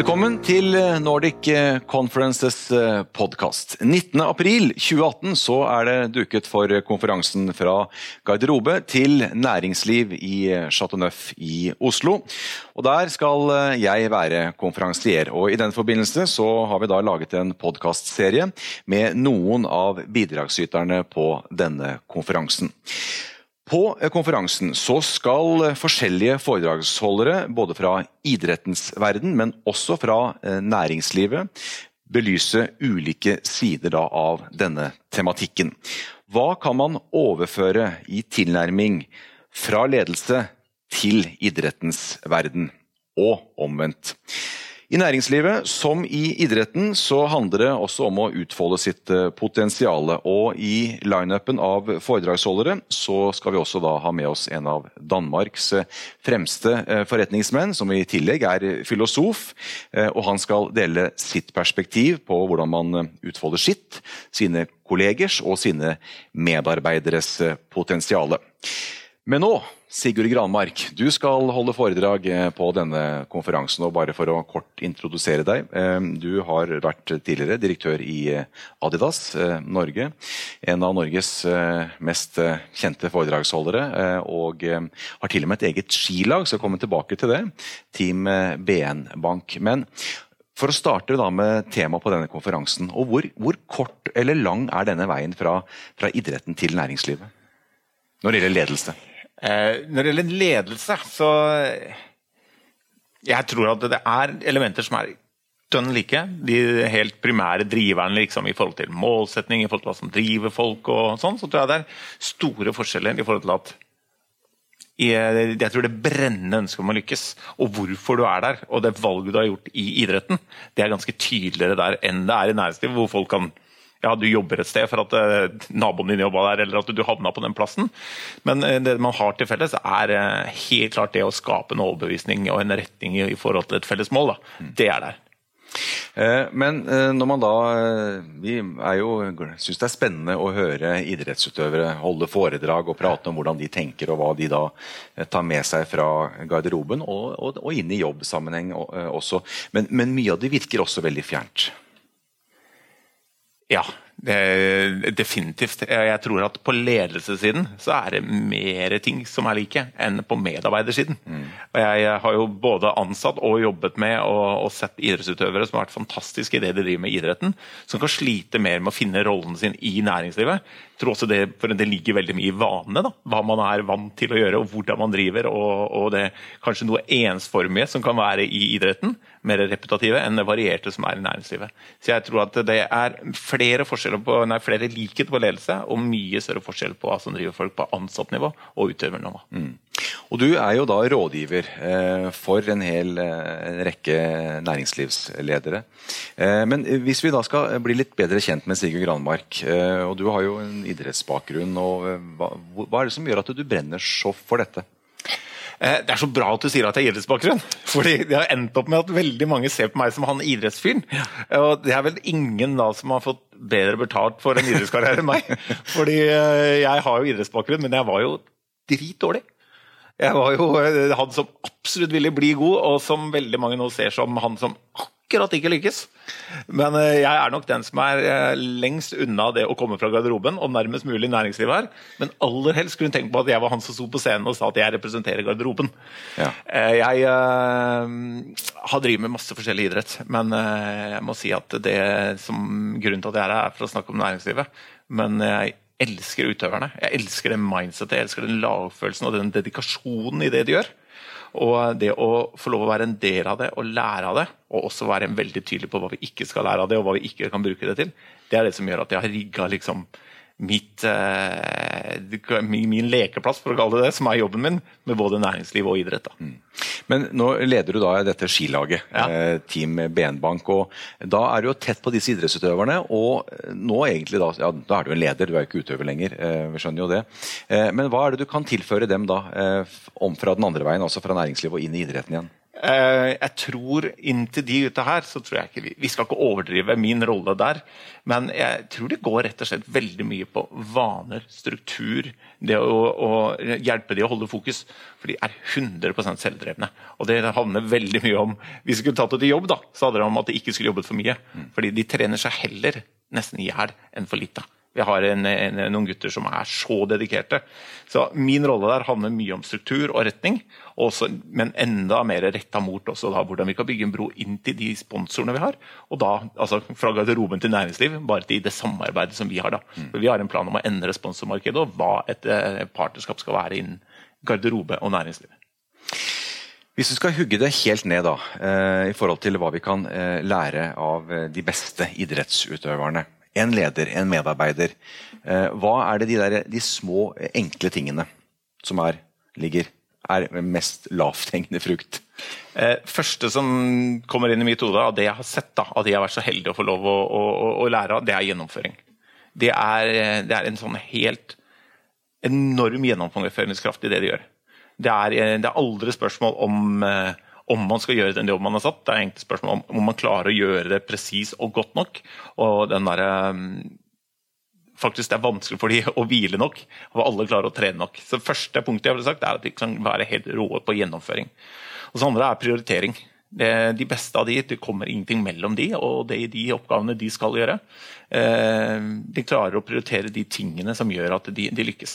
Velkommen til Nordic Conferences podkast. 19.4.2018 så er det duket for konferansen fra garderobe til næringsliv i Chateau Neuf i Oslo. Og Der skal jeg være konferansier. og I den forbindelse så har vi da laget en podkastserie med noen av bidragsyterne på denne konferansen. På konferansen så skal forskjellige foredragsholdere, både fra idrettens verden, men også fra eh, næringslivet, belyse ulike sider av denne tematikken. Hva kan man overføre i tilnærming fra ledelse til idrettens verden, og omvendt? I næringslivet, som i idretten, så handler det også om å utfolde sitt eh, potensial. Og i lineupen av foredragsholdere så skal vi også da ha med oss en av Danmarks eh, fremste eh, forretningsmenn, som i tillegg er filosof. Og han skal dele sitt perspektiv på hvordan man utfolder sitt, sine kollegers og sine medarbeideres potensial. Men nå Sigurd Granmark, du skal holde foredrag eh, på denne konferansen. og Bare for å kort introdusere deg. Eh, du har vært tidligere direktør i eh, Adidas Norge. En av Norges mest kjente foredragsholdere. Og har til og med et eget skilag, skal komme tilbake til det. Team BN Bank. Men for å starte da med temaet på denne konferansen. og hvor, hvor, kort eller lang er denne veien fra, fra idretten til næringslivet? Når det gjelder ledelse? Eh, når det gjelder ledelse, så Jeg tror at det er elementer som er dønn like. De helt primære driverne liksom, i forhold til målsetning, i forhold til hva som driver folk og sånn. Så tror jeg det er store forskjeller i forhold til at jeg tror det brennende ønsket om å lykkes, og hvorfor du er der, og det valget du har gjort i idretten, det er ganske tydeligere der enn det er i næringslivet, hvor folk kan ja, du jobber et sted for at uh, naboen din jobba der, eller at du havna på den plassen. Men uh, det man har til felles, er uh, helt klart det å skape en overbevisning og en retning i, forhold til et felles mål. Da. Mm. Det er der. Men når man da Vi er jo, syns det er spennende å høre idrettsutøvere holde foredrag og prate om hvordan de tenker og hva de da tar med seg fra garderoben og, og, og inn i jobbsammenheng også. Men, men mye av det virker også veldig fjernt. Ja, definitivt. Jeg tror at på ledelsessiden så er det mer ting som er like enn på medarbeidersiden. Mm. Og jeg har jo både ansatt og jobbet med og, og, sett idrettsutøvere som har vært fantastiske i det de driver med idretten, som kan slite mer med å finne rollen sin i næringslivet. Tror også det, det ligger veldig mye i vanene. Hva man er vant til å gjøre og hvordan man driver. Og, og det kanskje noe ensformige som kan være i idretten mer reputative enn det varierte som er i næringslivet. Så jeg tror at det er flere, flere likheter på ledelse og mye større forskjell på hva som driver folk på ansattnivå og utøvernivå. Mm. Og Du er jo da rådgiver eh, for en hel en rekke næringslivsledere. Eh, men hvis vi da skal bli litt bedre kjent med Sigurd Granmark, eh, og du har jo en idrettsbakgrunn, og, eh, hva, hva er det som gjør at du brenner så for dette? Eh, det er så bra at du sier at jeg har idrettsbakgrunn. fordi Det har endt opp med at veldig mange ser på meg som han idrettsfyren. Og det er vel ingen da som har fått bedre betalt for en idrettskarriere enn meg. Fordi eh, jeg har jo idrettsbakgrunn, men jeg var jo dritdårlig. Jeg var jo eh, han som absolutt ville bli god, og som veldig mange nå ser som han som akkurat ikke lykkes. Men eh, jeg er nok den som er eh, lengst unna det å komme fra garderoben og nærmest mulig næringslivet her. Men aller helst kunne tenke på at jeg var han som sto på scenen og sa at jeg representerer garderoben. Ja. Jeg har drevet med masse forskjellig idrett, men jeg må si at det som grunnen til at jeg er her, er for å snakke om næringslivet. Men jeg elsker utøverne. Jeg elsker det mindsetet, jeg elsker den lagfølelsen og den dedikasjonen i det de gjør. Og det å få lov å være en del av det og lære av det, og også være veldig tydelig på hva vi ikke skal lære av det, og hva vi ikke kan bruke det til, det er det som gjør at jeg har rigga liksom, mitt, eh, min lekeplass, for å kalle det det, som er jobben min, med både næringsliv og idrett. Mm. Men nå leder du da dette skilaget, ja. eh, Team Benbank. og Da er du jo tett på disse idrettsutøverne. Og nå egentlig da, ja, da er du en leder, du er jo ikke utøver lenger. Eh, vi skjønner jo det. Eh, men hva er det du kan tilføre dem da, eh, om fra den andre veien, altså fra næringslivet og inn i idretten igjen? Eh, jeg tror Inntil de ute her, så tror jeg ikke vi, vi skal ikke overdrive min rolle der. Men jeg tror det går rett og slett veldig mye på vaner, struktur, det å, å hjelpe de å holde fokus. For de er 100% selvdrevne. Og det handler veldig mye om Hvis vi skulle tatt det til jobb, da, så hadde det om at de ikke skulle jobbet for mye. Fordi de trener seg heller nesten i hjel enn for lite. Vi har en, en, noen gutter som er så dedikerte. Så Min rolle der handler mye om struktur og retning, også, men enda mer retta mot også da, hvordan vi kan bygge en bro inn til de sponsorene vi har. Og da, altså Fra garderoben til næringsliv, bare til det samarbeidet som vi har. da. Mm. For Vi har en plan om å endre sponsormarkedet og hva et eh, partnerskap skal være innen garderobe og næringsliv. Hvis du skal hugge det helt ned da, eh, i forhold til hva vi kan eh, lære av de beste idrettsutøverne en leder, en medarbeider. Eh, hva er det de, der, de små, enkle tingene som er, ligger, er mest lavthengende frukt? Eh, første som kommer inn i mitt hode av det jeg har sett, da, av det jeg har vært så heldig å få lov å, å, å lære av, det er gjennomføring. Det er, det er, en sånn helt enorm gjennomføringskraft i det de gjør. Det er, det er aldri spørsmål om eh, om man skal gjøre den jobben man har satt. Det er egentlig spørsmål om, om man klarer å gjøre det presis og godt nok. Og den der, mm, faktisk det er vanskelig for dem å hvile nok, og alle klarer å trene nok. Så første punktet jeg ville sagt er at de kan være helt råe på gjennomføring. Og så andre er prioritering. De beste av de, det kommer ingenting mellom de og det, de oppgavene de skal gjøre. Eh, de klarer å prioritere de tingene som gjør at de, de lykkes.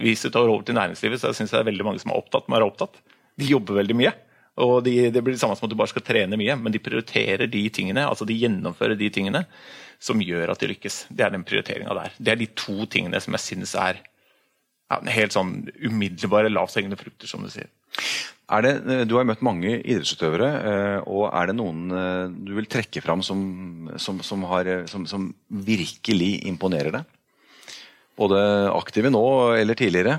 Hvis du tar over til næringslivet, så synes jeg det er veldig mange som er opptatt med å være opptatt. De jobber veldig mye. Og de, Det blir det samme som at du bare skal trene mye, men de prioriterer de tingene, altså de gjennomfører de tingene som gjør at de lykkes. Det er den prioriteringa der. Det er de to tingene som jeg synes er ja, helt sånn umiddelbare lavthengende frukter, som du sier. Det, eh, du har møtt mange idrettsutøvere, eh, og er det noen eh, du vil trekke fram som, som, som, har, som virkelig imponerer deg? Både aktive nå eller tidligere?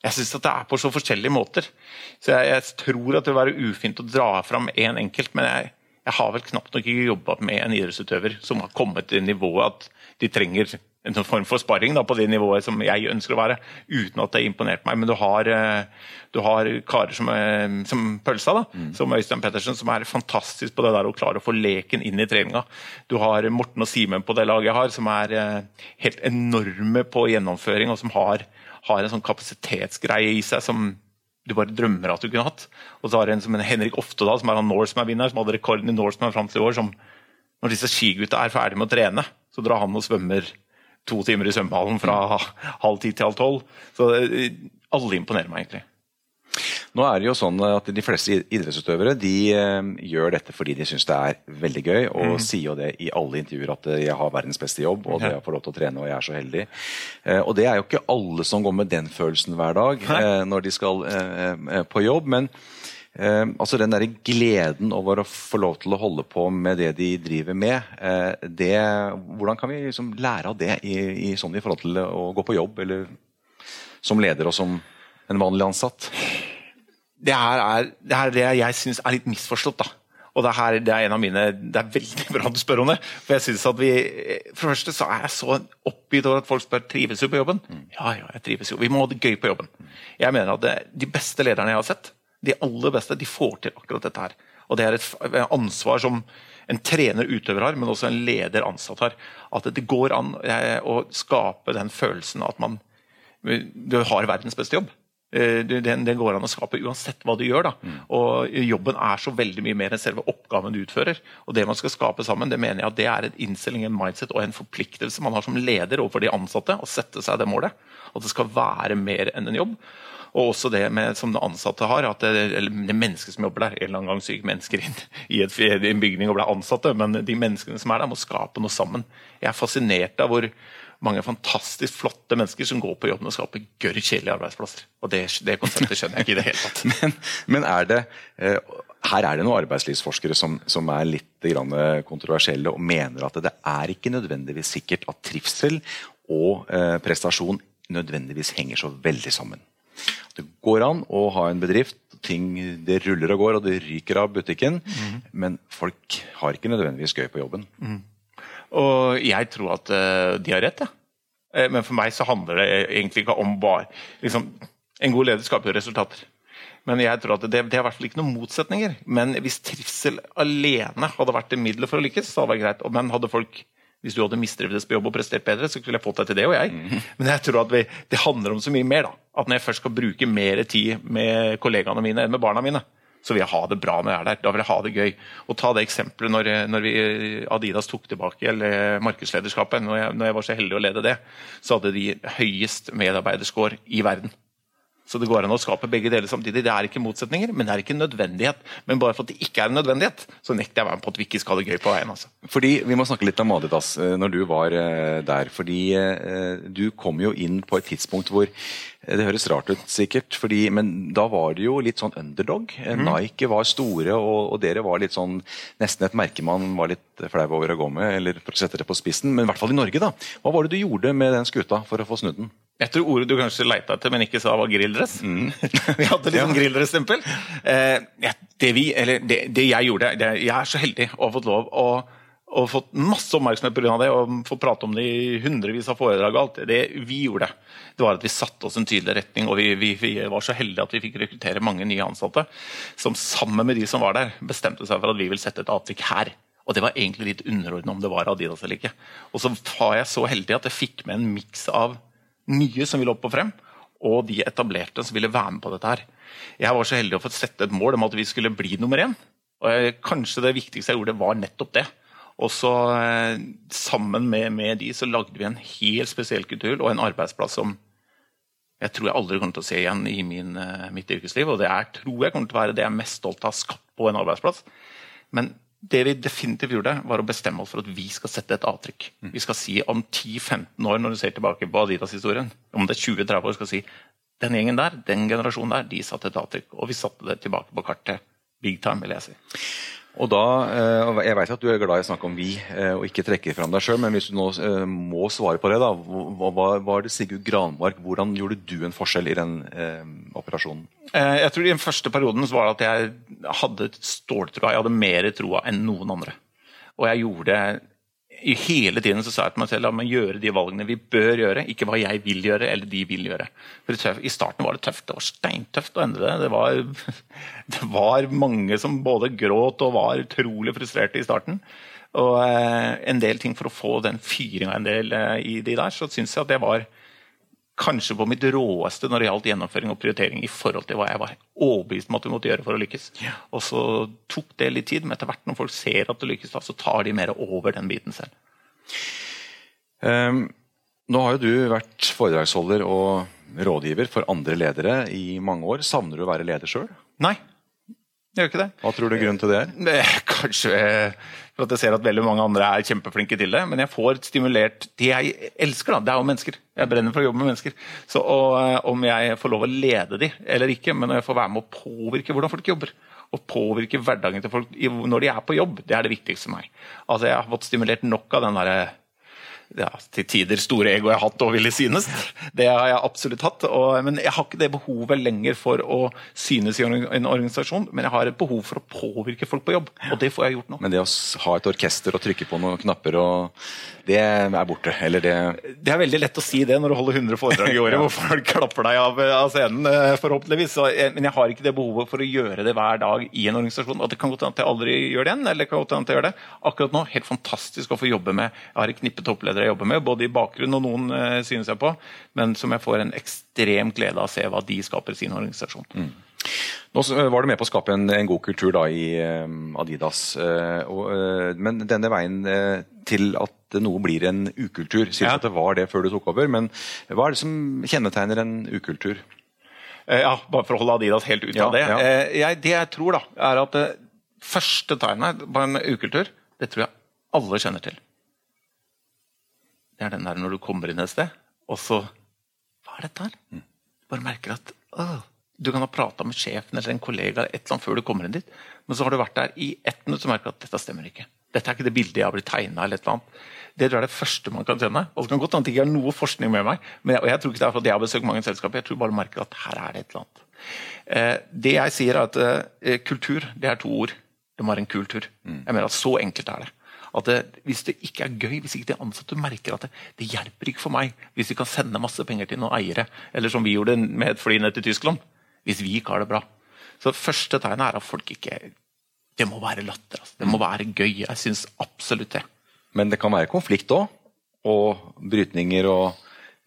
Jeg syns det er på så forskjellige måter. Så jeg, jeg, tror at det vil være ufint å dra fram én en enkelt, men jeg, jeg, har vel knapt nok ikke jobba med en idrettsutøver som har kommet til nivået at de trenger en sånn form for sparring da, på det nivået som jeg ønsker å være, uten at det har imponert meg. Men du har, eh, du har karer som, eh, som Pølsa, da, mm. som Øystein Pettersen, som er fantastisk på det der å klare å få leken inn i treninga. Du har Morten og Simen på det laget jeg har, som er eh, helt enorme på gjennomføring, og som har har en sånn kapasitetsgreie i seg som du bare drømmer at du kunne hatt. Og så har du en som en Henrik Oftedal, som er han Norseman-vinner, som hadde rekorden i Norseman fram til i år. som Når disse skigutta er ferdig med å trene, så drar han og svømmer to timer i svømmehallen fra halv ti til halv tolv. Så eh, alle imponerer meg egentlig. Nå er det jo sånn at De fleste idrettsutøvere de uh, gjør dette fordi de syns det er veldig gøy, og mm. sier jo det i alle intervjuer at eh, jeg har verdens beste jobb og det jeg får lov til å trene og jeg er så heldig. Uh, og Det er jo ikke alle som går med den følelsen hver dag når de skal på jobb. men altså Den der gleden over å få lov til å holde på med det de driver med, det, hvordan kan vi liksom lære av det i, i, sånn i forhold til å gå på jobb, eller som leder og som en vanlig ansatt? det her er det, her det jeg syns er litt misforstått. da. Og det, her, det er en av mine, det er veldig bra du spør om det. For jeg synes at vi, for det første så er jeg så oppgitt over at folk spør trives du på jobben. Mm. Ja, ja, jeg trives jo. Vi må ha det gøy på jobben. Jeg mener at det, De beste lederne jeg har sett, de aller beste, de får til akkurat dette her. Og det er et ansvar som en trener utøver har, men også en leder ansatt har. At det går an eh, å skape den følelsen at man du har verdens beste jobb. Eh, den, den, går an å skape uansett hva du gjør. da. Mm. Og Jobben er så veldig mye mer enn selve oppgaven du utfører. Og Det man skal skape sammen, det mener jeg at det er en innstilling, en mindset og en forpliktelse man har som leder overfor de ansatte. Å sette seg det målet. At det skal være mer enn en jobb. Og også det med, som de ansatte har, at det, eller det mennesket som jobber der, en eller annen gang syke mennesker inn i, et, i en bygning og blir ansatte, men de menneskene som er der, må skape noe sammen. Jeg er fascinert av hvor mange fantastisk flotte mennesker som går på jobben og skaper gørr kjedelige arbeidsplasser. Og det, det, konseptet skjønner jeg ikke i det hele tatt. men, men, er det eh, her er det noen arbeidslivsforskere som, som er litt kontroversielle og mener at det er ikke nødvendigvis sikkert at trivsel og eh, prestasjon nødvendigvis henger så veldig sammen. Det går an å ha en bedrift, ting det ruller og går og det ryker av butikken, mm. men folk har ikke nødvendigvis gøy på jobben. Mm. Og jeg tror at uh, de har rett, ja. Uh, men for meg så handler det egentlig ikke om bare liksom, En god leder skaper jo resultater. Men jeg tror at det, det er i hvert fall ikke noen motsetninger. Men hvis trivsel alene hadde vært det middelet for å lykkes, så hadde det vært greit. Men hadde folk hvis du hadde mistrivdes på jobb og prestert bedre, så skulle jeg fått deg til det og jeg. Mm. Men jeg tror at vi, det handler om så mye mer. da. At når jeg først skal bruke mer tid med kollegaene mine enn med barna mine, så vil jeg ha det bra når jeg er der. Da vil jeg ha det gøy. Og ta det eksempelet når, når vi, Adidas tok tilbake eller markedslederskapet. Når jeg, når jeg var så heldig å lede det, så hadde de høyest medarbeiderscore i verden. Så det går an å skape begge deler samtidig. Det er ikke motsetninger, men det er ikke nødvendighet. Men bare for at det ikke er en nødvendighet, så nekter jeg å være med på at vi ikke skal ha det gøy på veien. Altså. Fordi, Vi må snakke litt om Adidas eh, når du var eh, der. fordi eh, Du kom jo inn på et tidspunkt hvor det høres rart ut, sikkert, fordi, men da var det jo litt sånn underdog. Mm. Nike var store, og, og, dere var litt sånn nesten et merke man var litt flau over å gå med, eller for å sette det på spissen. Men i hvert fall i Norge, da. Hva var det du gjorde med den skuta for å få snudd den? Jeg tror ordet du kanskje leita etter, men ikke sa, var grilldress. Mm. vi hadde liksom ja. grilldress-stempel. Eh, det, det, det, jeg gjorde det, Jeg er så heldig å ha fått lov å og fått masse oppmerksomhet pga. det og fått prate om det i hundrevis av foredrag. og alt. Det vi gjorde, det var at vi satte oss en tydelig retning. og vi, vi, vi, var så heldige at vi fikk rekruttere mange nye ansatte som sammen med de som var der, bestemte seg for at vi vil sette et avtrykk her. Og det var egentlig litt underordnet om det var Adidas eller ikke. Og så var jeg så heldig at jeg fikk med en miks av nye som ville opp og frem, og de etablerte som ville være med på dette her. Jeg var så heldig å få sette et mål om at vi skulle bli nummer én. Og kanskje det viktigste jeg gjorde, var nettopp det. Og så eh, Sammen med, med, de så lagde vi en helt spesiell kultur og en arbeidsplass som jeg tror jeg aldri kommer til å se igjen i min, eh, mitt yrkesliv. Og det er, tror jeg kommer til å være det jeg er mest stolt av skapt på en arbeidsplass. Men det vi definitivt gjorde, var å bestemme oss for at vi skal sette et avtrykk. Mm. Vi skal si om 10-15 år, når du ser tilbake på Adidas-historien, om det er 20-30 år, skal si den gjengen der, den generasjonen der, de satte et avtrykk. Og vi satte det tilbake på kartet. Big time, vil jeg si. Og da, eh, Jeg vet at du er glad i å snakke om vi eh, og ikke trekke fram deg sjøl, men hvis du nå eh, må svare på det, da, hva var det Sigurd Granmark, hvordan gjorde du en forskjell i den eh, operasjonen? Jeg tror I den første perioden så var det at jeg hadde ståltroa. Jeg hadde mer troa enn noen andre. Og jeg gjorde hele tiden så sa jeg til meg selv la meg gjøre de valgene vi bør gjøre, ikke hva jeg vil gjøre eller de vil gjøre. For I starten var det tøft. Det var steintøft å endre det. Det var, det var mange som både gråt og var utrolig frustrerte i starten. Og eh, en del ting for å få den fyringa en del eh, i de der, så syns jeg at det var kanskje på mitt råeste når det gjaldt gjennomføring og prioritering i forhold til hva jeg var overbevist om at vi måtte gjøre for å lykkes. Og så tok det litt tid, men etter hvert når folk ser at det lykkes, da, så tar de mer over den biten selv. Um, nå har jo du vært foredragsholder og rådgiver for andre ledere i mange år. Savner du å være leder sjøl? Nei, jeg gjør ikke det. Hva tror du grunnen til det er? Kanskje for at jeg ser at veldig mange andre er kjempeflinke til det. Men jeg får stimulert Det jeg elsker, da, det er jo mennesker. Jeg brenner for å jobbe med mennesker. Så og, eh, Om jeg får lov å lede de eller ikke, men når jeg får være med å påvirke hvordan folk jobber, og påvirke hverdagen til folk når de er på jobb, det er det viktigste for meg. Altså Jeg har fått stimulert nok av den derre ja, til tider store ego jeg har hatt og ville synes. Det har jeg absolutt hatt. Og, men jeg har ikke det behovet lenger for å synes i en organisasjon, men jeg har et behov for å påvirke folk på jobb. Og det får jeg gjort nå. Men det å ha et orkester og trykke på noen knapper og det er borte? Eller det Det er veldig lett å si det når du holder 100 foredrag i året hvor folk klapper deg av, av scenen, eh, forhåpentligvis. Så, men jeg har ikke det behovet for å gjøre det hver dag i en organisasjon. Og det kan godt hende at jeg aldri gjør det igjen, eller det kan godt hende at jeg gjør det. Akkurat nå, helt fantastisk å få jobbe med. Jeg har et knippe jeg jobber med, både i bakgrunn og noen uh, synes jeg på, men som jeg får en ekstrem glede av å se hva de skaper i sin organisasjon. Mm. Nå var du med på å skape en, en god kultur da, i um, Adidas. Og, men denne veien til at noe blir en ukultur. Sier ja. at det var det før du tok over, men hva er det som kjennetegner en ukultur? Eh, ja, Bare for å holde Adidas helt ut ja, av det. Ja. Eh, jeg, det jeg tror, da, er at det første tegnet på en ukultur, det tror jeg alle kjenner til. Det er den der når du kommer inn et sted, og så Hva er dette her? Mm. Bare merker at å, Du kan ha prata med sjefen eller en kollega et eller annet før du kommer inn dit, men så har du vært der i ett minutt og merker at dette stemmer ikke. Dette er ikke det bildet jeg har blitt tegna. Det tror jeg er det første man kan kjenne. Og det kan godt hende at ikke har noe forskning med meg, men jeg, og jeg tror ikke det er fordi jeg har besøkt mange selskaper. Jeg tror bare merker at her er det et eller annet. Eh, det jeg sier, er at eh, kultur det er to ord. Det må være en kultur. Mm. Jeg mener at Så enkelt er det. At det, Hvis det ikke er gøy, hvis ikke de ansatte merker at det, det hjelper ikke for meg hvis vi kan sende masse penger til noen eiere, eller som vi gjorde med et fly ned til Tyskland, hvis vi ikke har det bra, Så første tegnet er at folk ikke Det må være latter. Altså. Det må være gøy. Jeg syns absolutt det. Men det kan være konflikt òg? Og brytninger og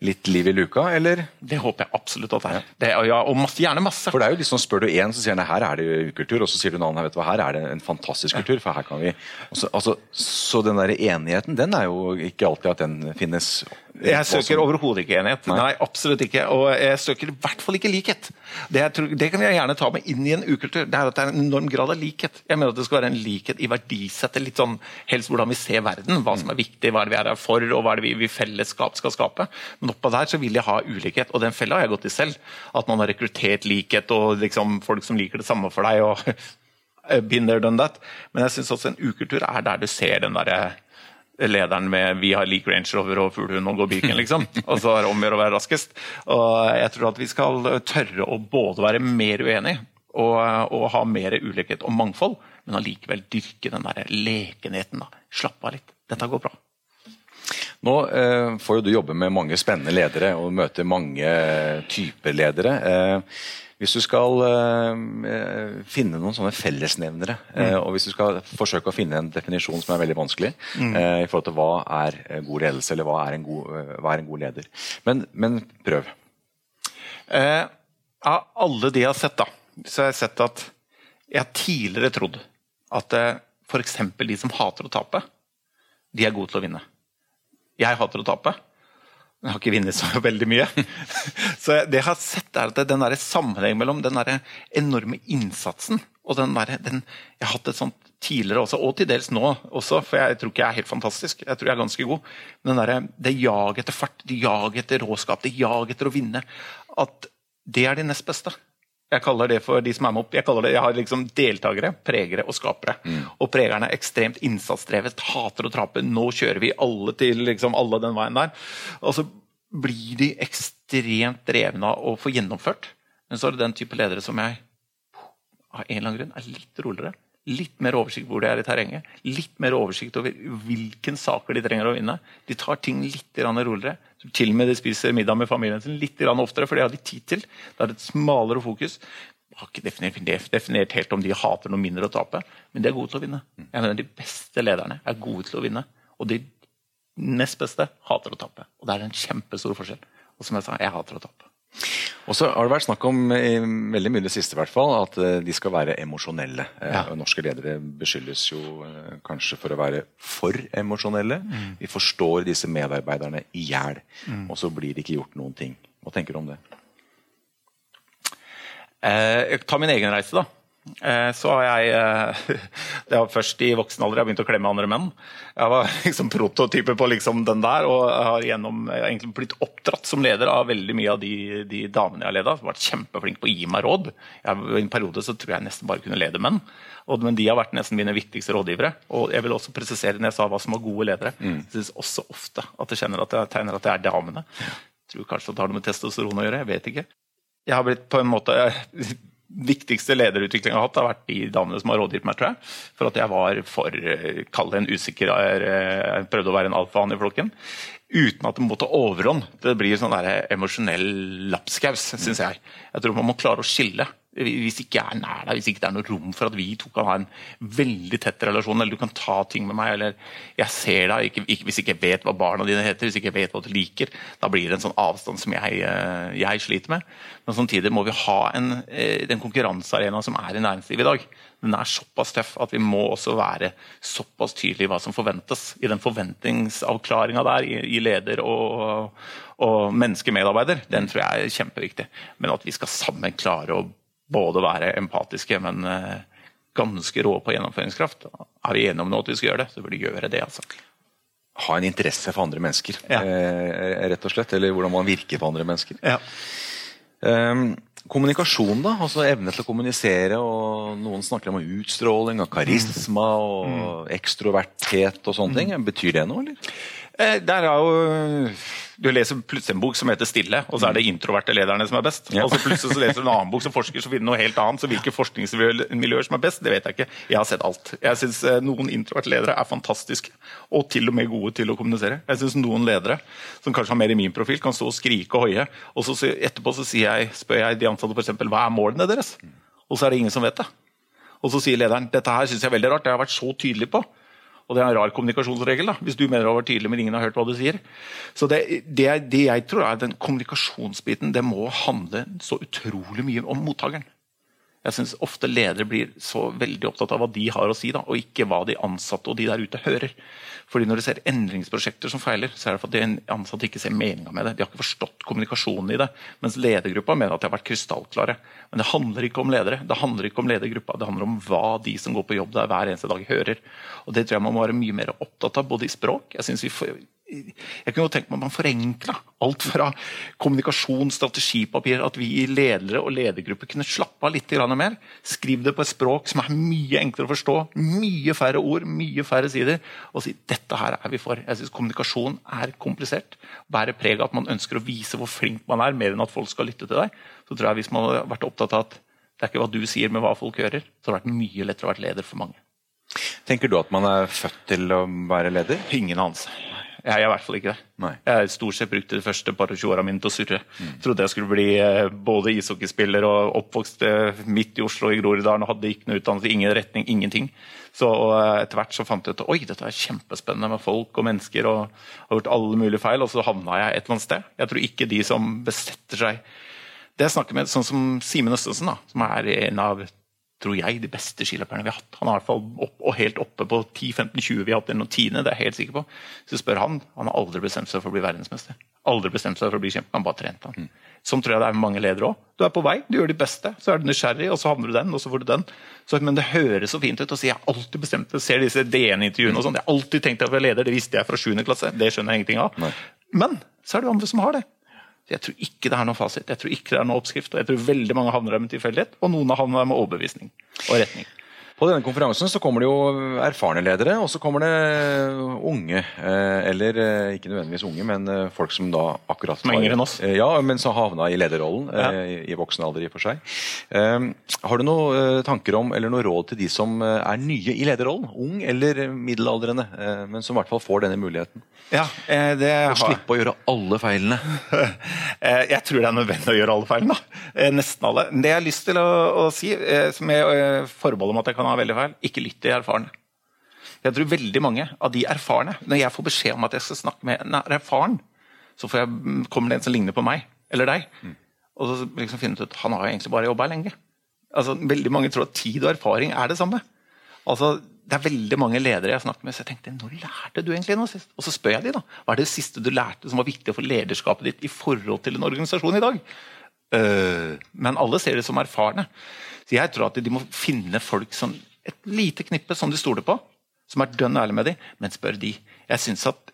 litt liv i luka, eller? Det håper jeg absolutt at det er. Det, ja, og masse, gjerne masse. For det er jo liksom, Spør du én, så sier han her er det ukultur, og så sier du en annen vet du hva, her er det en fantastisk kultur. for her kan vi... Også, altså, så den der enigheten, den er jo ikke alltid at den finnes. Jeg søker overhodet ikke enighet. Nei. Nei. absolutt ikke. Og jeg søker i hvert fall ikke likhet. Det, tror, det, kan jeg gjerne ta med inn i en ukultur. Det er at det er en enorm grad av likhet. Jeg mener at det skal være en likhet i verdisettet. litt sånn Helst hvordan vi ser verden, hva som er viktig, hva er det vi er her for, og hva er det vi i fellesskap skal skape. Men oppå der så vil jeg ha ulikhet, og den fella har jeg gått i selv. At man har rekruttert likhet og liksom folk som liker det samme for deg. og been there, done that. Men jeg syns også en ukultur er der du ser den derre lederen med 'vi har lik Range Rover og fuglehund og går Birken', liksom. Og så er det om å være raskest. Og jeg tror at vi skal tørre å både være mer uenige og, og ha mer ulikhet og mangfold, men allikevel dyrke den der lekenheten. da. Slappe av litt. Dette går bra. Nå eh, får jo du jobbe med mange spennende ledere og møte mange typer ledere. Eh, hvis du skal uh, finne noen sånne fellesnevnere, uh, og hvis du skal forsøke å finne en definisjon som er veldig vanskelig mm. uh, i forhold til hva er god ledelse, eller hva er en god, er en god leder. Men, men prøv. av alle de jeg har sett, da, så har jeg sett at jeg har tidligere trodd at eh, f.eks. de som hater å tape, de er gode til å vinne. Jeg hater å tape. Jeg har ikke vunnet så veldig mye. Så det jeg har sett er at den der sammenheng mellom den der enorme innsatsen og den der, den, Jeg har hatt et sånt tidligere også, og til dels nå også, for jeg tror ikke jeg er helt fantastisk. Jeg tror jeg er ganske god. Men der, det jaget etter fart, det jaget etter råskap, det jaget etter å vinne, at det er de nest beste. Jeg kaller det for de som er med opp, jeg kaller det, jeg har liksom deltakere, pregere og skapere. Mm. Og pregerne er ekstremt innsatsdrevet, hater å trape. Nå kjører vi alle til liksom alle den veien der. Og så blir de ekstremt drevne av å få gjennomført. Men så er det den type ledere som jeg av en eller annen grunn er litt roligere. Litt mer oversikt hvor de er i terrenget. Litt mer oversikt over hvilke saker de trenger å vinne. De tar ting litt roligere. Til og med de spiser middag med familien sin litt oftere, for det har de tid til. Det er et smalere fokus. Jeg har ikke definert, definert, helt om de hater noe mindre å tape, men de er gode til å vinne. Jeg mener De beste lederne er gode til å vinne. Og de nest beste hater å tape. Og det er en kjempestor forskjell. Og som jeg sa, jeg hater å tape. Og så har det vært snakk om i veldig mye det siste i hvert fall, at eh, de skal være emosjonelle. Eh, ja. Norske ledere beskyldes jo eh, kanskje for å være for emosjonelle. Mm. Vi forstår disse medarbeiderne i hjel, mm. og så blir det ikke gjort noen ting. Hva tenker du om det? Eh, ta min egen reise, da. Eh, så har jeg eh, Det var først i voksen alder jeg begynte å klemme andre menn. Jeg var liksom prototype på liksom den der, og jeg har gjennom, jeg har egentlig blitt oppdratt som leder av veldig mye av de, de damene jeg har leda. Vært kjempeflink på å gi meg råd. Jeg, I en periode så tror jeg nesten bare kunne lede menn. Og, men de har vært nesten mine viktigste rådgivere. Og jeg vil også presisere når jeg sa hva som var gode ledere. Mm. Jeg synes også ofte at jeg kjenner at jeg tegner at det er damene. Jeg tror kanskje at det har noe med testosteron å gjøre. Jeg vet ikke. Jeg har blitt på en måte viktigste lederutviklinga jeg har hatt, har vært de damene som har rådgitt meg, tror jeg. For at jeg var for eh, Kall det en usikker Jeg prøvde å være en alfahann i flokken. Uten at det måtte overhånd. Det blir sånn der emosjonell lapskaus, syns jeg. Jeg tror man må klare å skille hvis ikke jeg er nær deg, hvis ikke det er noe rom for at vi to kan ha en veldig tett relasjon, eller du kan ta ting med meg, eller jeg ser deg, ikke, ikke, hvis ikke jeg vet hva barna dine heter, hvis ikke jeg vet hva du liker, da blir det en sånn avstand som jeg, eh, jeg sliter med. Men samtidig må vi ha en, eh, den konkurransearenaen som er i næringslivet i dag. Den er såpass tøff at vi må også være såpass tydelige i hva som forventes. I den forventningsavklaringa der, i, leder og, og menneskemedarbeider, den tror jeg er kjempeviktig. Men at vi skal sammen klare å både være empatiske, men eh, ganske rå på gjennomføringskraft. Er vi enige om at vi skal gjøre det, så burde vi gjøre det. altså. Ha en interesse for andre mennesker, ja. eh, rett og slett. Eller hvordan man virker på andre mennesker. Ja. Um, kommunikasjon, da? altså Evne til å kommunisere. og Noen snakker om utstråling og karisma og mm. ekstroverthet og sånne mm. ting. Betyr det noe, eller? Eh, der er jo du leser plutselig en bok som heter 'Stille', og så er det introverte lederne som er best. Ja. Og så plutselig så leser du en annen bok som forsker, så finner du noe helt annet. Så hvilke forskningsmiljøer som er best, det vet jeg ikke. Jeg har sett alt. Jeg syns eh, noen introverte ledere er fantastiske, og til og med gode til å kommunisere. Jeg syns noen ledere, som kanskje har mer i min profil, kan stå og skrike og hoie, og så etterpå så jeg, spør jeg de ansatte f.eks.: Hva er målene deres? og så er det ingen som vet det. Og så sier lederen dette her synes jeg er veldig rart, det har jeg vært så tydelig på. Og det er en rar kommunikasjonsregel, da, hvis du mener du har vært tydelig, men ingen har hørt hva du sier. Så det, det, det jeg tror er den kommunikasjonsbiten, det må handle så utrolig mye om mottakeren. Jeg synes ofte ledere blir så veldig opptatt av hva de har å si, da, og ikke hva de ansatte og de der ute hører. Fordi Når du ser endringsprosjekter som feiler, så er det fordi de ansatte ikke ser meninga med det. De har ikke forstått kommunikasjonen i det. Mens ledergruppa mener at de har vært krystallklare. Men det handler ikke om ledere, det handler ikke om ledergruppa. Det handler om hva de som går på jobb der hver eneste dag, hører. Og Det tror jeg man må være mye mer opptatt av, både i språk Jeg synes vi får jeg kunne jo tenkt meg at man forenkla alt fra kommunikasjon, strategipapir, at vi i ledere og ledergrupper kunne slappe av litt mer. Skriv det på et språk som er mye enklere å forstå. Mye færre ord, mye færre sider. Og si dette her er vi for. Jeg synes Kommunikasjon er komplisert. Bærer preg av at man ønsker å vise hvor flink man er, mer enn at folk skal lytte til deg. Så tror jeg Hvis man hadde vært opptatt av at det er ikke hva du sier, men hva folk hører, så hadde det vært mye lettere å være leder for mange. Tenker du at man er født til å være leder? Ingen anelse. Jeg er i hvert fall ikke det. Nei. Jeg stort sett brukt de første par 20 åra mine til å surre. Mm. Trodde jeg skulle bli eh, både ishockeyspiller og oppvokst eh, midt i Oslo i Groruddalen og hadde ikke noe utdannelse, ingen retning, ingenting. Så eh, etter hvert så fant jeg ut oi, dette er kjempespennende med folk og mennesker og har gjort alle mulige feil, og så havna jeg et eller annet sted. Jeg tror ikke de som besetter seg Det jeg snakker med, sånn som Simen Østensen, da, som er en av tror jeg, de beste skiløperne vi har hatt. Han er i hvert fall opp, og helt oppe på 10-15-20 vi har hatt noen tiende, det er jeg helt sikker på. Så spør han, han har aldri bestemt seg for å bli verdensmester. Aldri bestemt seg for å bli kjempe, han bare trente han. Mm. Sånn tror jeg det er med mange ledere òg. Du er på vei, du gjør ditt beste, så er du nysgjerrig, og så havner du den, og så får du den. Så, men det høres så fint ut å si jeg har alltid bestemt det. Ser disse DN-intervjuene og sånn. Jeg har alltid tenkt at jeg var leder, det visste jeg fra 7. klasse. Det skjønner jeg ingenting av. Nei. Men så er det andre som har det. Jeg tror ikke det er noen fasit, jeg tror ikke det er noen oppskrift. og Jeg tror veldig mange havner der med tilfeldighet, og noen havner der med overbevisning og retning. På denne konferansen så kommer det jo erfarne ledere, og så kommer det unge. Eh, eller eh, ikke nødvendigvis unge, men eh, folk som da akkurat Som er yngre enn oss. Ja, men som havna i lederrollen ja. i voksen alder i og for seg. Har du noen tanker om, eller noe råd til de som er nye i lederrollen? Ung eller middelaldrende, men som i hvert fall får denne muligheten? Ja, det har... slippe å gjøre alle feilene. jeg tror det er nødvendig å gjøre alle feilene. Nesten alle. Det jeg har lyst til å, å si, som jeg forbeholder meg at jeg kan kan ha veldig feil. Ikke lytt til erfarne. Jeg tror veldig mange av de erfarne Når jeg får beskjed om at jeg skal snakke med en erfaren, så jeg, kommer det en som ligner på meg eller deg. Mm. Og så liksom finner du ut han har jo egentlig bare jobba lenge. Altså, veldig Mange tror at tid og erfaring er det samme. Altså, det er veldig mange ledere jeg snakket med, så jeg tenkte når lærte du egentlig noe sist? Og så spør jeg de da, hva er det siste du lærte som var viktig for lederskapet ditt i forhold til en organisasjon i dag? Uh, men alle ser det som erfarne. Jeg tror at de må finne folk som et lite knippe som de stoler på, som er dønn ærlige med dem, men spør de. Jeg syns at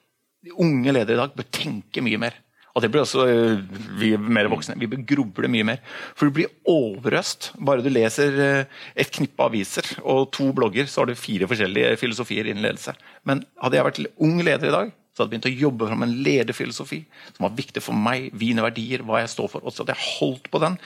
unge ledere i dag bør tenke mye mer. Og det blir også øh, vi mer voksne. Vi bør gruble mye mer. For du blir overøst. Bare du leser øh, et knippe aviser og to blogger, så har du fire forskjellige filosofier innen ledelse. Men hadde jeg vært ung leder i dag, så hadde jeg begynt å jobbe fram en lederfilosofi som var viktig for meg, mine verdier, hva jeg står for. Og så hadde jeg holdt på den,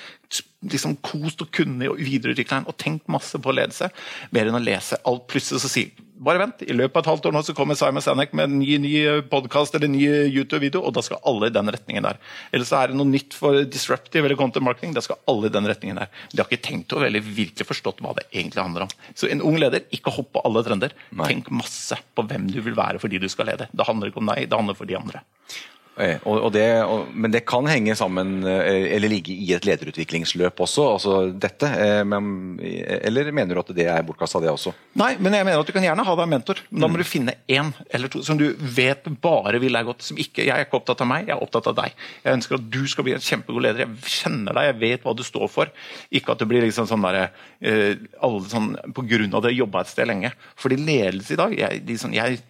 liksom kost og kunnet og videreutvikla den og tenkt masse på ledelse. Mer enn å lese alt plutselig så sier bare vent, i løpet av et halvt år nå så kommer Simon Sanek med en ny, ny podkast eller en ny YouTube-video, og da skal alle i den retningen der. Eller så er det noe nytt for disruptive eller content marketing, da skal alle i den retningen der. De har ikke tenkt over eller virkelig forstått hva det egentlig handler om. Så en ung leder, ikke hopp på alle trender. Nei. Tenk masse på hvem du vil være fordi du skal lede. Det handler ikke om deg, det handler for de andre. Eh, og, og det, og, men det kan henge sammen, eh, eller ligge i et lederutviklingsløp også, altså dette? Eh, men, eller mener du at det er bortkasta, det også? Nei, men jeg mener at du kan gjerne ha deg en mentor. Men da må mm. du finne én eller to som du vet bare vil deg godt. Som ikke, jeg er ikke opptatt av meg, jeg er opptatt av deg. Jeg ønsker at du skal bli en kjempegod leder. Jeg kjenner deg, jeg vet hva du står for. Ikke at det blir liksom sånn derre alle sånn på grunn av det jobba et sted lenge. Fordi ledelse i dag jeg, de sånn, jeg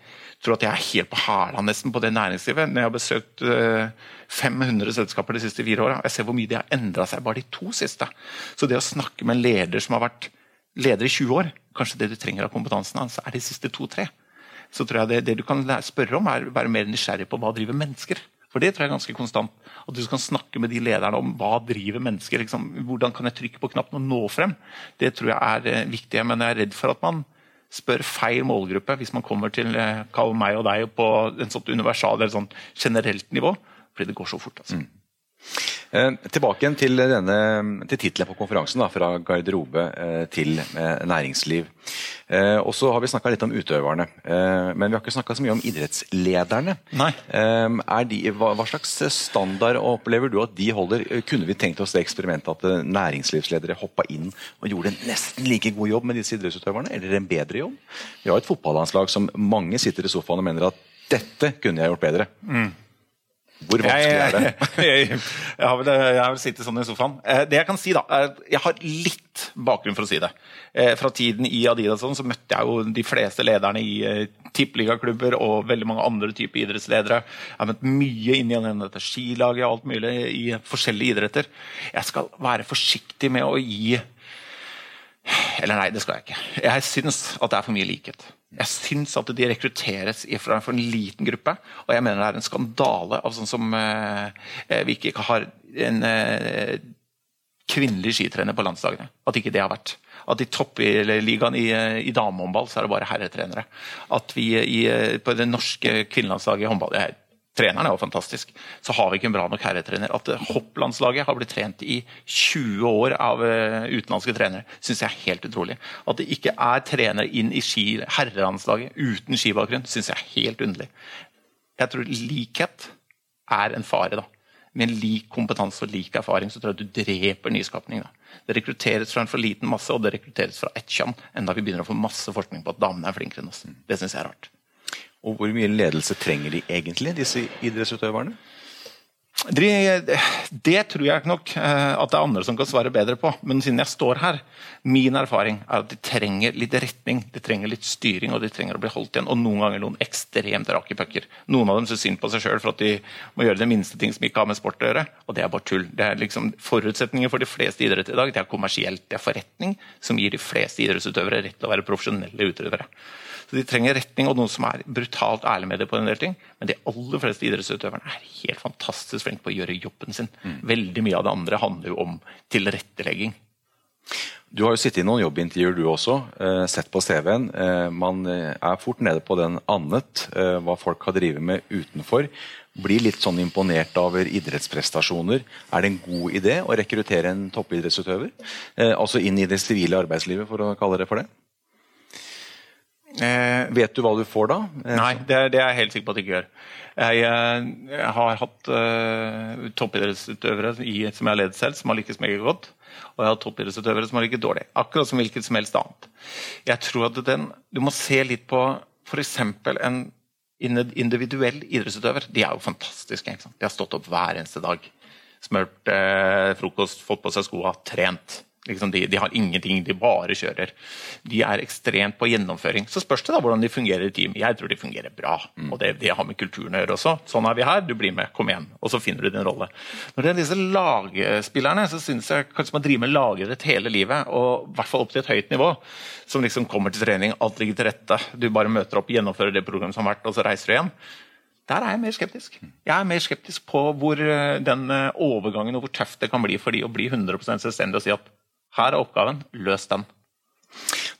tror at jeg er helt på hæla nesten på det næringslivet. Når jeg har besøkt 500 eh, selskaper de siste fire åra. Jeg ser hvor mye de har endra seg bare de to siste. Så det å snakke med en leder som har vært leder i 20 år, kanskje det du trenger av kompetansen hans, er de siste to-tre. Så tror jeg det, det, du kan spørre om, er å være mer nysgjerrig på hva driver mennesker. For det tror jeg er ganske konstant. At du kan snakke med de lederne om hva driver mennesker. Liksom, hvordan kan jeg trykke på knappen og nå frem? Det tror jeg er eh, viktig. Men jeg er redd for at man spør feil målgruppe hvis man kommer til eh, kall meg og deg på en sånt universal eller sånn generelt nivå. Fordi det går så fort. altså. Mm. Eh, tilbake igjen til, denne, til tittelen på konferansen, da, fra garderobe eh, til eh, næringsliv. Og så har vi snakka litt om utøverne, men vi har ikke snakka så mye om idrettslederne. De, hva, slags standard opplever du at de holder? Kunne vi tenkt oss det eksperimentet at næringslivsledere hoppa inn og gjorde en nesten like god jobb med disse idrettsutøverne, eller en bedre jobb? Vi har et fotballandslag som mange sitter i sofaen og mener at dette kunne jeg gjort bedre. Mm. Hvor vanskelig er det? jeg, jeg, jeg, har vel, jeg, har vel, sittet sånn i sofaen. Eh, det jeg kan si, da, er jeg har litt bakgrunn for å si det. Eh, fra tiden i Adidas sånn, så møtte jeg jo de fleste lederne i eh, tippeligaklubber og veldig mange andre typer idrettsledere. Jeg har møtt mye inn i dette skilaget og alt mulig i forskjellige idretter. Jeg skal være forsiktig med å gi Eller nei, det skal jeg ikke. Jeg syns at det er for mye likhet. Jeg syns at de rekrutteres fra en for liten gruppe. Og jeg mener det er en skandale av sånn som eh, eh vi ikke har en eh, kvinnelig skitrener på landslagene. At ikke det har vært. At i toppligaen i, i damehåndball så er det bare herretrenere. At vi i, på det norske kvinnelandslaget i håndball Treneren er jo fantastisk. Så har vi ikke en bra nok herretrener. At eh, hopplandslaget har blitt trent i 20 år av uh, utenlandske trenere, syns jeg er helt utrolig. At det ikke er trenere inn i ski, herrelandslaget uten skibakgrunn, syns jeg er helt underlig. Jeg tror likhet er en fare. da. Med lik kompetanse og lik erfaring så tror jeg du dreper nyskapning. da. Det rekrutteres fra en for liten masse, og det rekrutteres fra ett kjønn. Enda vi begynner å få masse forskning på at damene er flinkere enn oss. Det syns jeg er rart. Og hvor mye ledelse trenger de egentlig, disse idrettsutøverne? Det, det tror jeg nok eh, at det er andre som kan svare bedre på. Men siden jeg står her, min erfaring er at de trenger litt retning, de trenger litt styring og de trenger å bli holdt igjen. Og noen ganger noen ekstremt rake pucker. Noen av dem syns synd på seg sjøl for at de må gjøre det minste ting som ikke har med sport å gjøre. Og det er bare tull. Det er liksom Forutsetninger for de fleste idretter i dag det er kommersielt, det er forretning som gir de fleste idrettsutøvere rett til å være profesjonelle utøvere. Så De trenger retning og noen som er brutalt ærlig med det. på en del ting. Men de aller fleste idrettsutøverne er helt fantastisk flinke på å gjøre jobben sin. Mm. Veldig mye av det andre handler jo om tilrettelegging. Du har jo sittet i noen jobbintervjuer du også, eh, sett på CV-en. Eh, man eh, er fort nede på den annet, hva folk har drevet med utenfor. Blir litt sånn imponert over idrettsprestasjoner. Er det en god idé å rekruttere en toppidrettsutøver? Altså inn i det sivile arbeidslivet, for å kalle det for det? Eh, vet du hva du får da? Eh, nei, det det er, jeg helt sikker på at jeg ikke gjør. Jeg, eh, jeg har hatt eh, toppidrettsutøvere i, som jeg har ledet selv, som har lykkes meget godt. Og jeg har hatt toppidrettsutøvere som har lykkes dårlig. Akkurat som hvilket som helst annet. Jeg tror at den, Du må se litt på f.eks. en individuell idrettsutøver. De er jo fantastiske. De har stått opp hver eneste dag. Smurt eh, frokost, fått på seg skoa, trent. Liksom de, de, har ingenting, de bare kjører. De er ekstremt på gjennomføring. Så spørs det da hvordan de fungerer i team. Jeg tror de fungerer bra. Mm. Og det, det, har med kulturen å gjøre også. Sånn er vi her, du blir med, kom igjen. Og så finner du din rolle. Når det er disse lagspillerne, så syns jeg kanskje man driver med lagidrett hele livet. Og i hvert fall opp til et høyt nivå. Som liksom kommer til trening, alt ligger til rette. Du bare møter opp, gjennomfører det programmet som har vært, og så reiser du igjen. Der er jeg mer skeptisk. Jeg er mer skeptisk på hvor eh, den eh, overgangen og hvor tøft det kan bli for de å bli 100% selvstendig og si at her er oppgaven, løs den.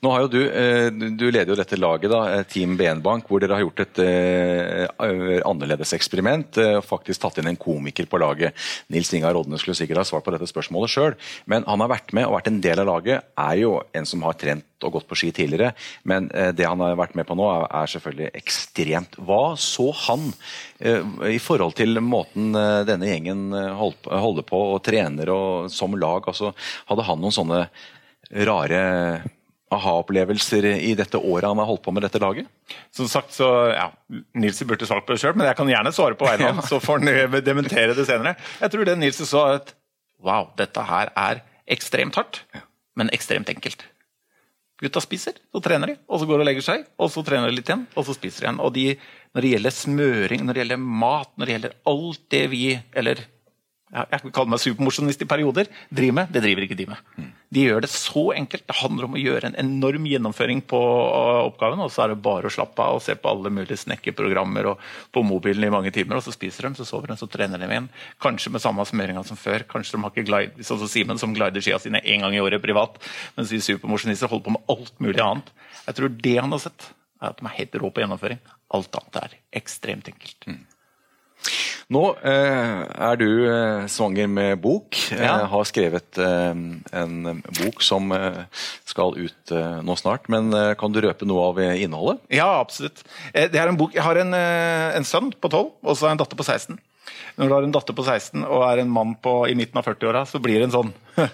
Nå har jo Du eh, du leder jo dette laget, da, eh, Team BN-bank, hvor dere har gjort et uh, annerledes eksperiment. Uh, faktisk tatt inn en komiker på laget. Nils Ingar Rodne skulle sikkert ha svart på dette spørsmålet sjøl, men han har vært med og vært en del av laget. Er jo en som har trent og gått på ski tidligere, men det han har vært med på nå, er, selvfølgelig ekstremt. Hva så han i forhold til måten denne gjengen holder på og trener og som lag? Altså, hadde han noen sånne rare aha-opplevelser i dette året han har holdt på med dette laget? Som sagt, så, ja, Nils burde svart på det sjøl, men jeg kan gjerne svare på vegne av ham. Så får han dementere det senere. Jeg tror det Nils sa, at wow, dette her er ekstremt hardt, men ekstremt enkelt. Gutta spiser, så trener de, og så går de og legger seg. Og så trener de litt igjen, og så spiser de igjen. Og de, når det gjelder smøring, når det gjelder mat, når det gjelder alt det vi Eller jeg kan kalle meg supermosjonist i perioder, driver med, det driver ikke de med. De gjør det så enkelt. Det handler om å gjøre en enorm gjennomføring på uh, oppgaven, og så er det bare å slappe av og se på alle mulige snekkerprogrammer og på mobilen i mange timer, og så spiser de, så sover de, så trener de igjen. Kanskje med samme smøringa som før. Kanskje de har ikke glide, sånn som Simen, som glider skia sine én gang i året privat, mens vi supermosjonister holder på med alt mulig annet. Jeg tror det han har sett, er at de er helt rå på gjennomføring. Alt annet er ekstremt enkelt. Mm. Nå eh, er du eh, svanger med bok. Ja. Eh, har skrevet eh, en bok som eh, skal ut eh, nå snart. Men eh, kan du røpe noe av eh, innholdet? Ja, absolutt. Eh, Det er en bok, Jeg har en, eh, en sønn på 12 og så en datter på 16. Når du har en datter på 16 og er en mann på, i midten av 40-åra, så blir det en sånn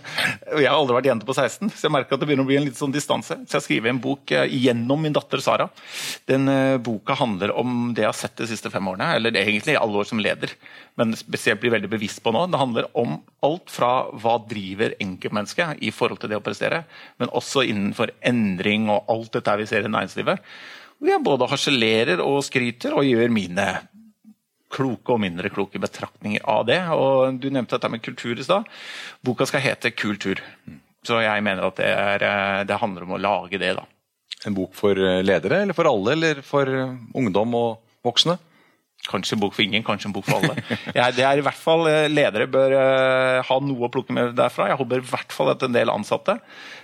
Jeg har aldri vært jente på 16, så jeg merker at det begynner å bli en litt sånn distanse. Så jeg skriver en bok eh, gjennom min datter Sara. Den eh, boka handler om det jeg har sett de siste fem årene, eller det er egentlig alle år som leder, men spesielt blir veldig bevisst på nå. Det handler om alt fra hva driver enkeltmennesket i forhold til det å prestere, men også innenfor endring og alt dette vi ser i næringslivet. Hvor jeg både harselerer og skryter og gjør mine kloke og mindre kloke betraktninger av det. Og Du nevnte dette med kultur i stad. Boka skal hete Kultur. Så jeg mener at det, er, eh, det handler om å lage det, da. En bok for eh, ledere, eller for alle, eller for eh, ungdom og voksne? Kanskje en bok for ingen, kanskje en bok for alle. Ja, det er i hvert fall Ledere bør ha noe å plukke med derfra. Jeg håper i hvert fall at en del ansatte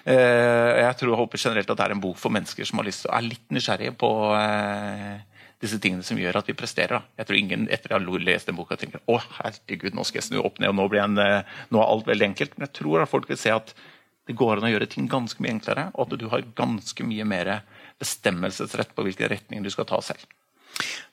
Jeg tror jeg håper generelt at det er en bok for mennesker som har lyst til er litt nysgjerrige på disse tingene som gjør at vi presterer. Da. Jeg tror ingen etter å ha lest den boka tenker å herregud, nå skal jeg snu opp ned, og nå, en, eh, nå er alt veldig enkelt. Men jeg tror at folk vil se at det går an å gjøre ting ganske mye enklere, og at du har ganske mye mer bestemmelsesrett på hvilken retning du skal ta selv.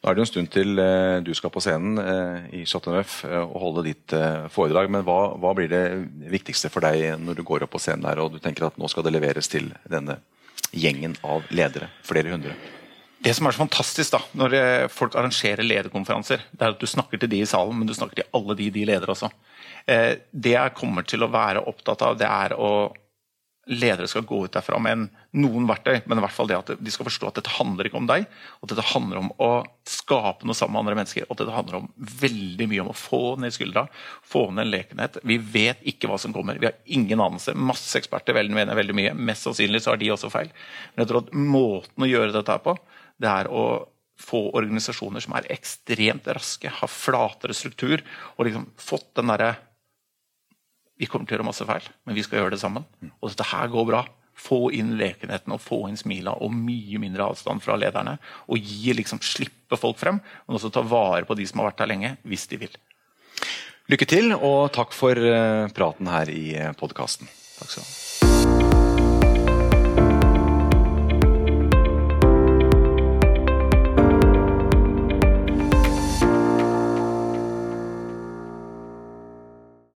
Nå er det jo en stund til eh, du skal på scenen eh, i Chateauneuf og holde ditt foredrag. Men hva, hva blir det viktigste for deg når du går opp på scenen her og du tenker at nå skal det leveres til denne gjengen av ledere? Flere hundre. Det som er så fantastisk da, når eh, folk arrangerer lederkonferanser, det er at du snakker til de i salen, men du snakker til alle de de leder også. Eh, Det jeg kommer til å være opptatt av, det er å ledere skal gå ut derfra med en, noen verktøy, men i hvert fall det at de skal forstå at dette handler ikke om deg, at dette handler om å skape noe sammen med andre mennesker. Og at dette handler om veldig mye om å få ned skuldra, få ned en lekenhet. Vi vet ikke hva som kommer. Vi har ingen anelse. Masse eksperter mener veldig mye. Mest sannsynlig så har de også feil. Men jeg tror at måten å gjøre dette her på, det er å få organisasjoner som er ekstremt raske, har flatere struktur, og liksom fått den derre vi kommer til å gjøre masse feil, men vi skal gjøre det sammen. Og dette her går bra. Få inn lekenheten og få inn smila og mye mindre avstand fra lederne. Og gi liksom slippe folk frem, men også ta vare på de som har vært her lenge, hvis de vil. Lykke til, og takk for eh, praten her i podkasten. Takk skal du ha.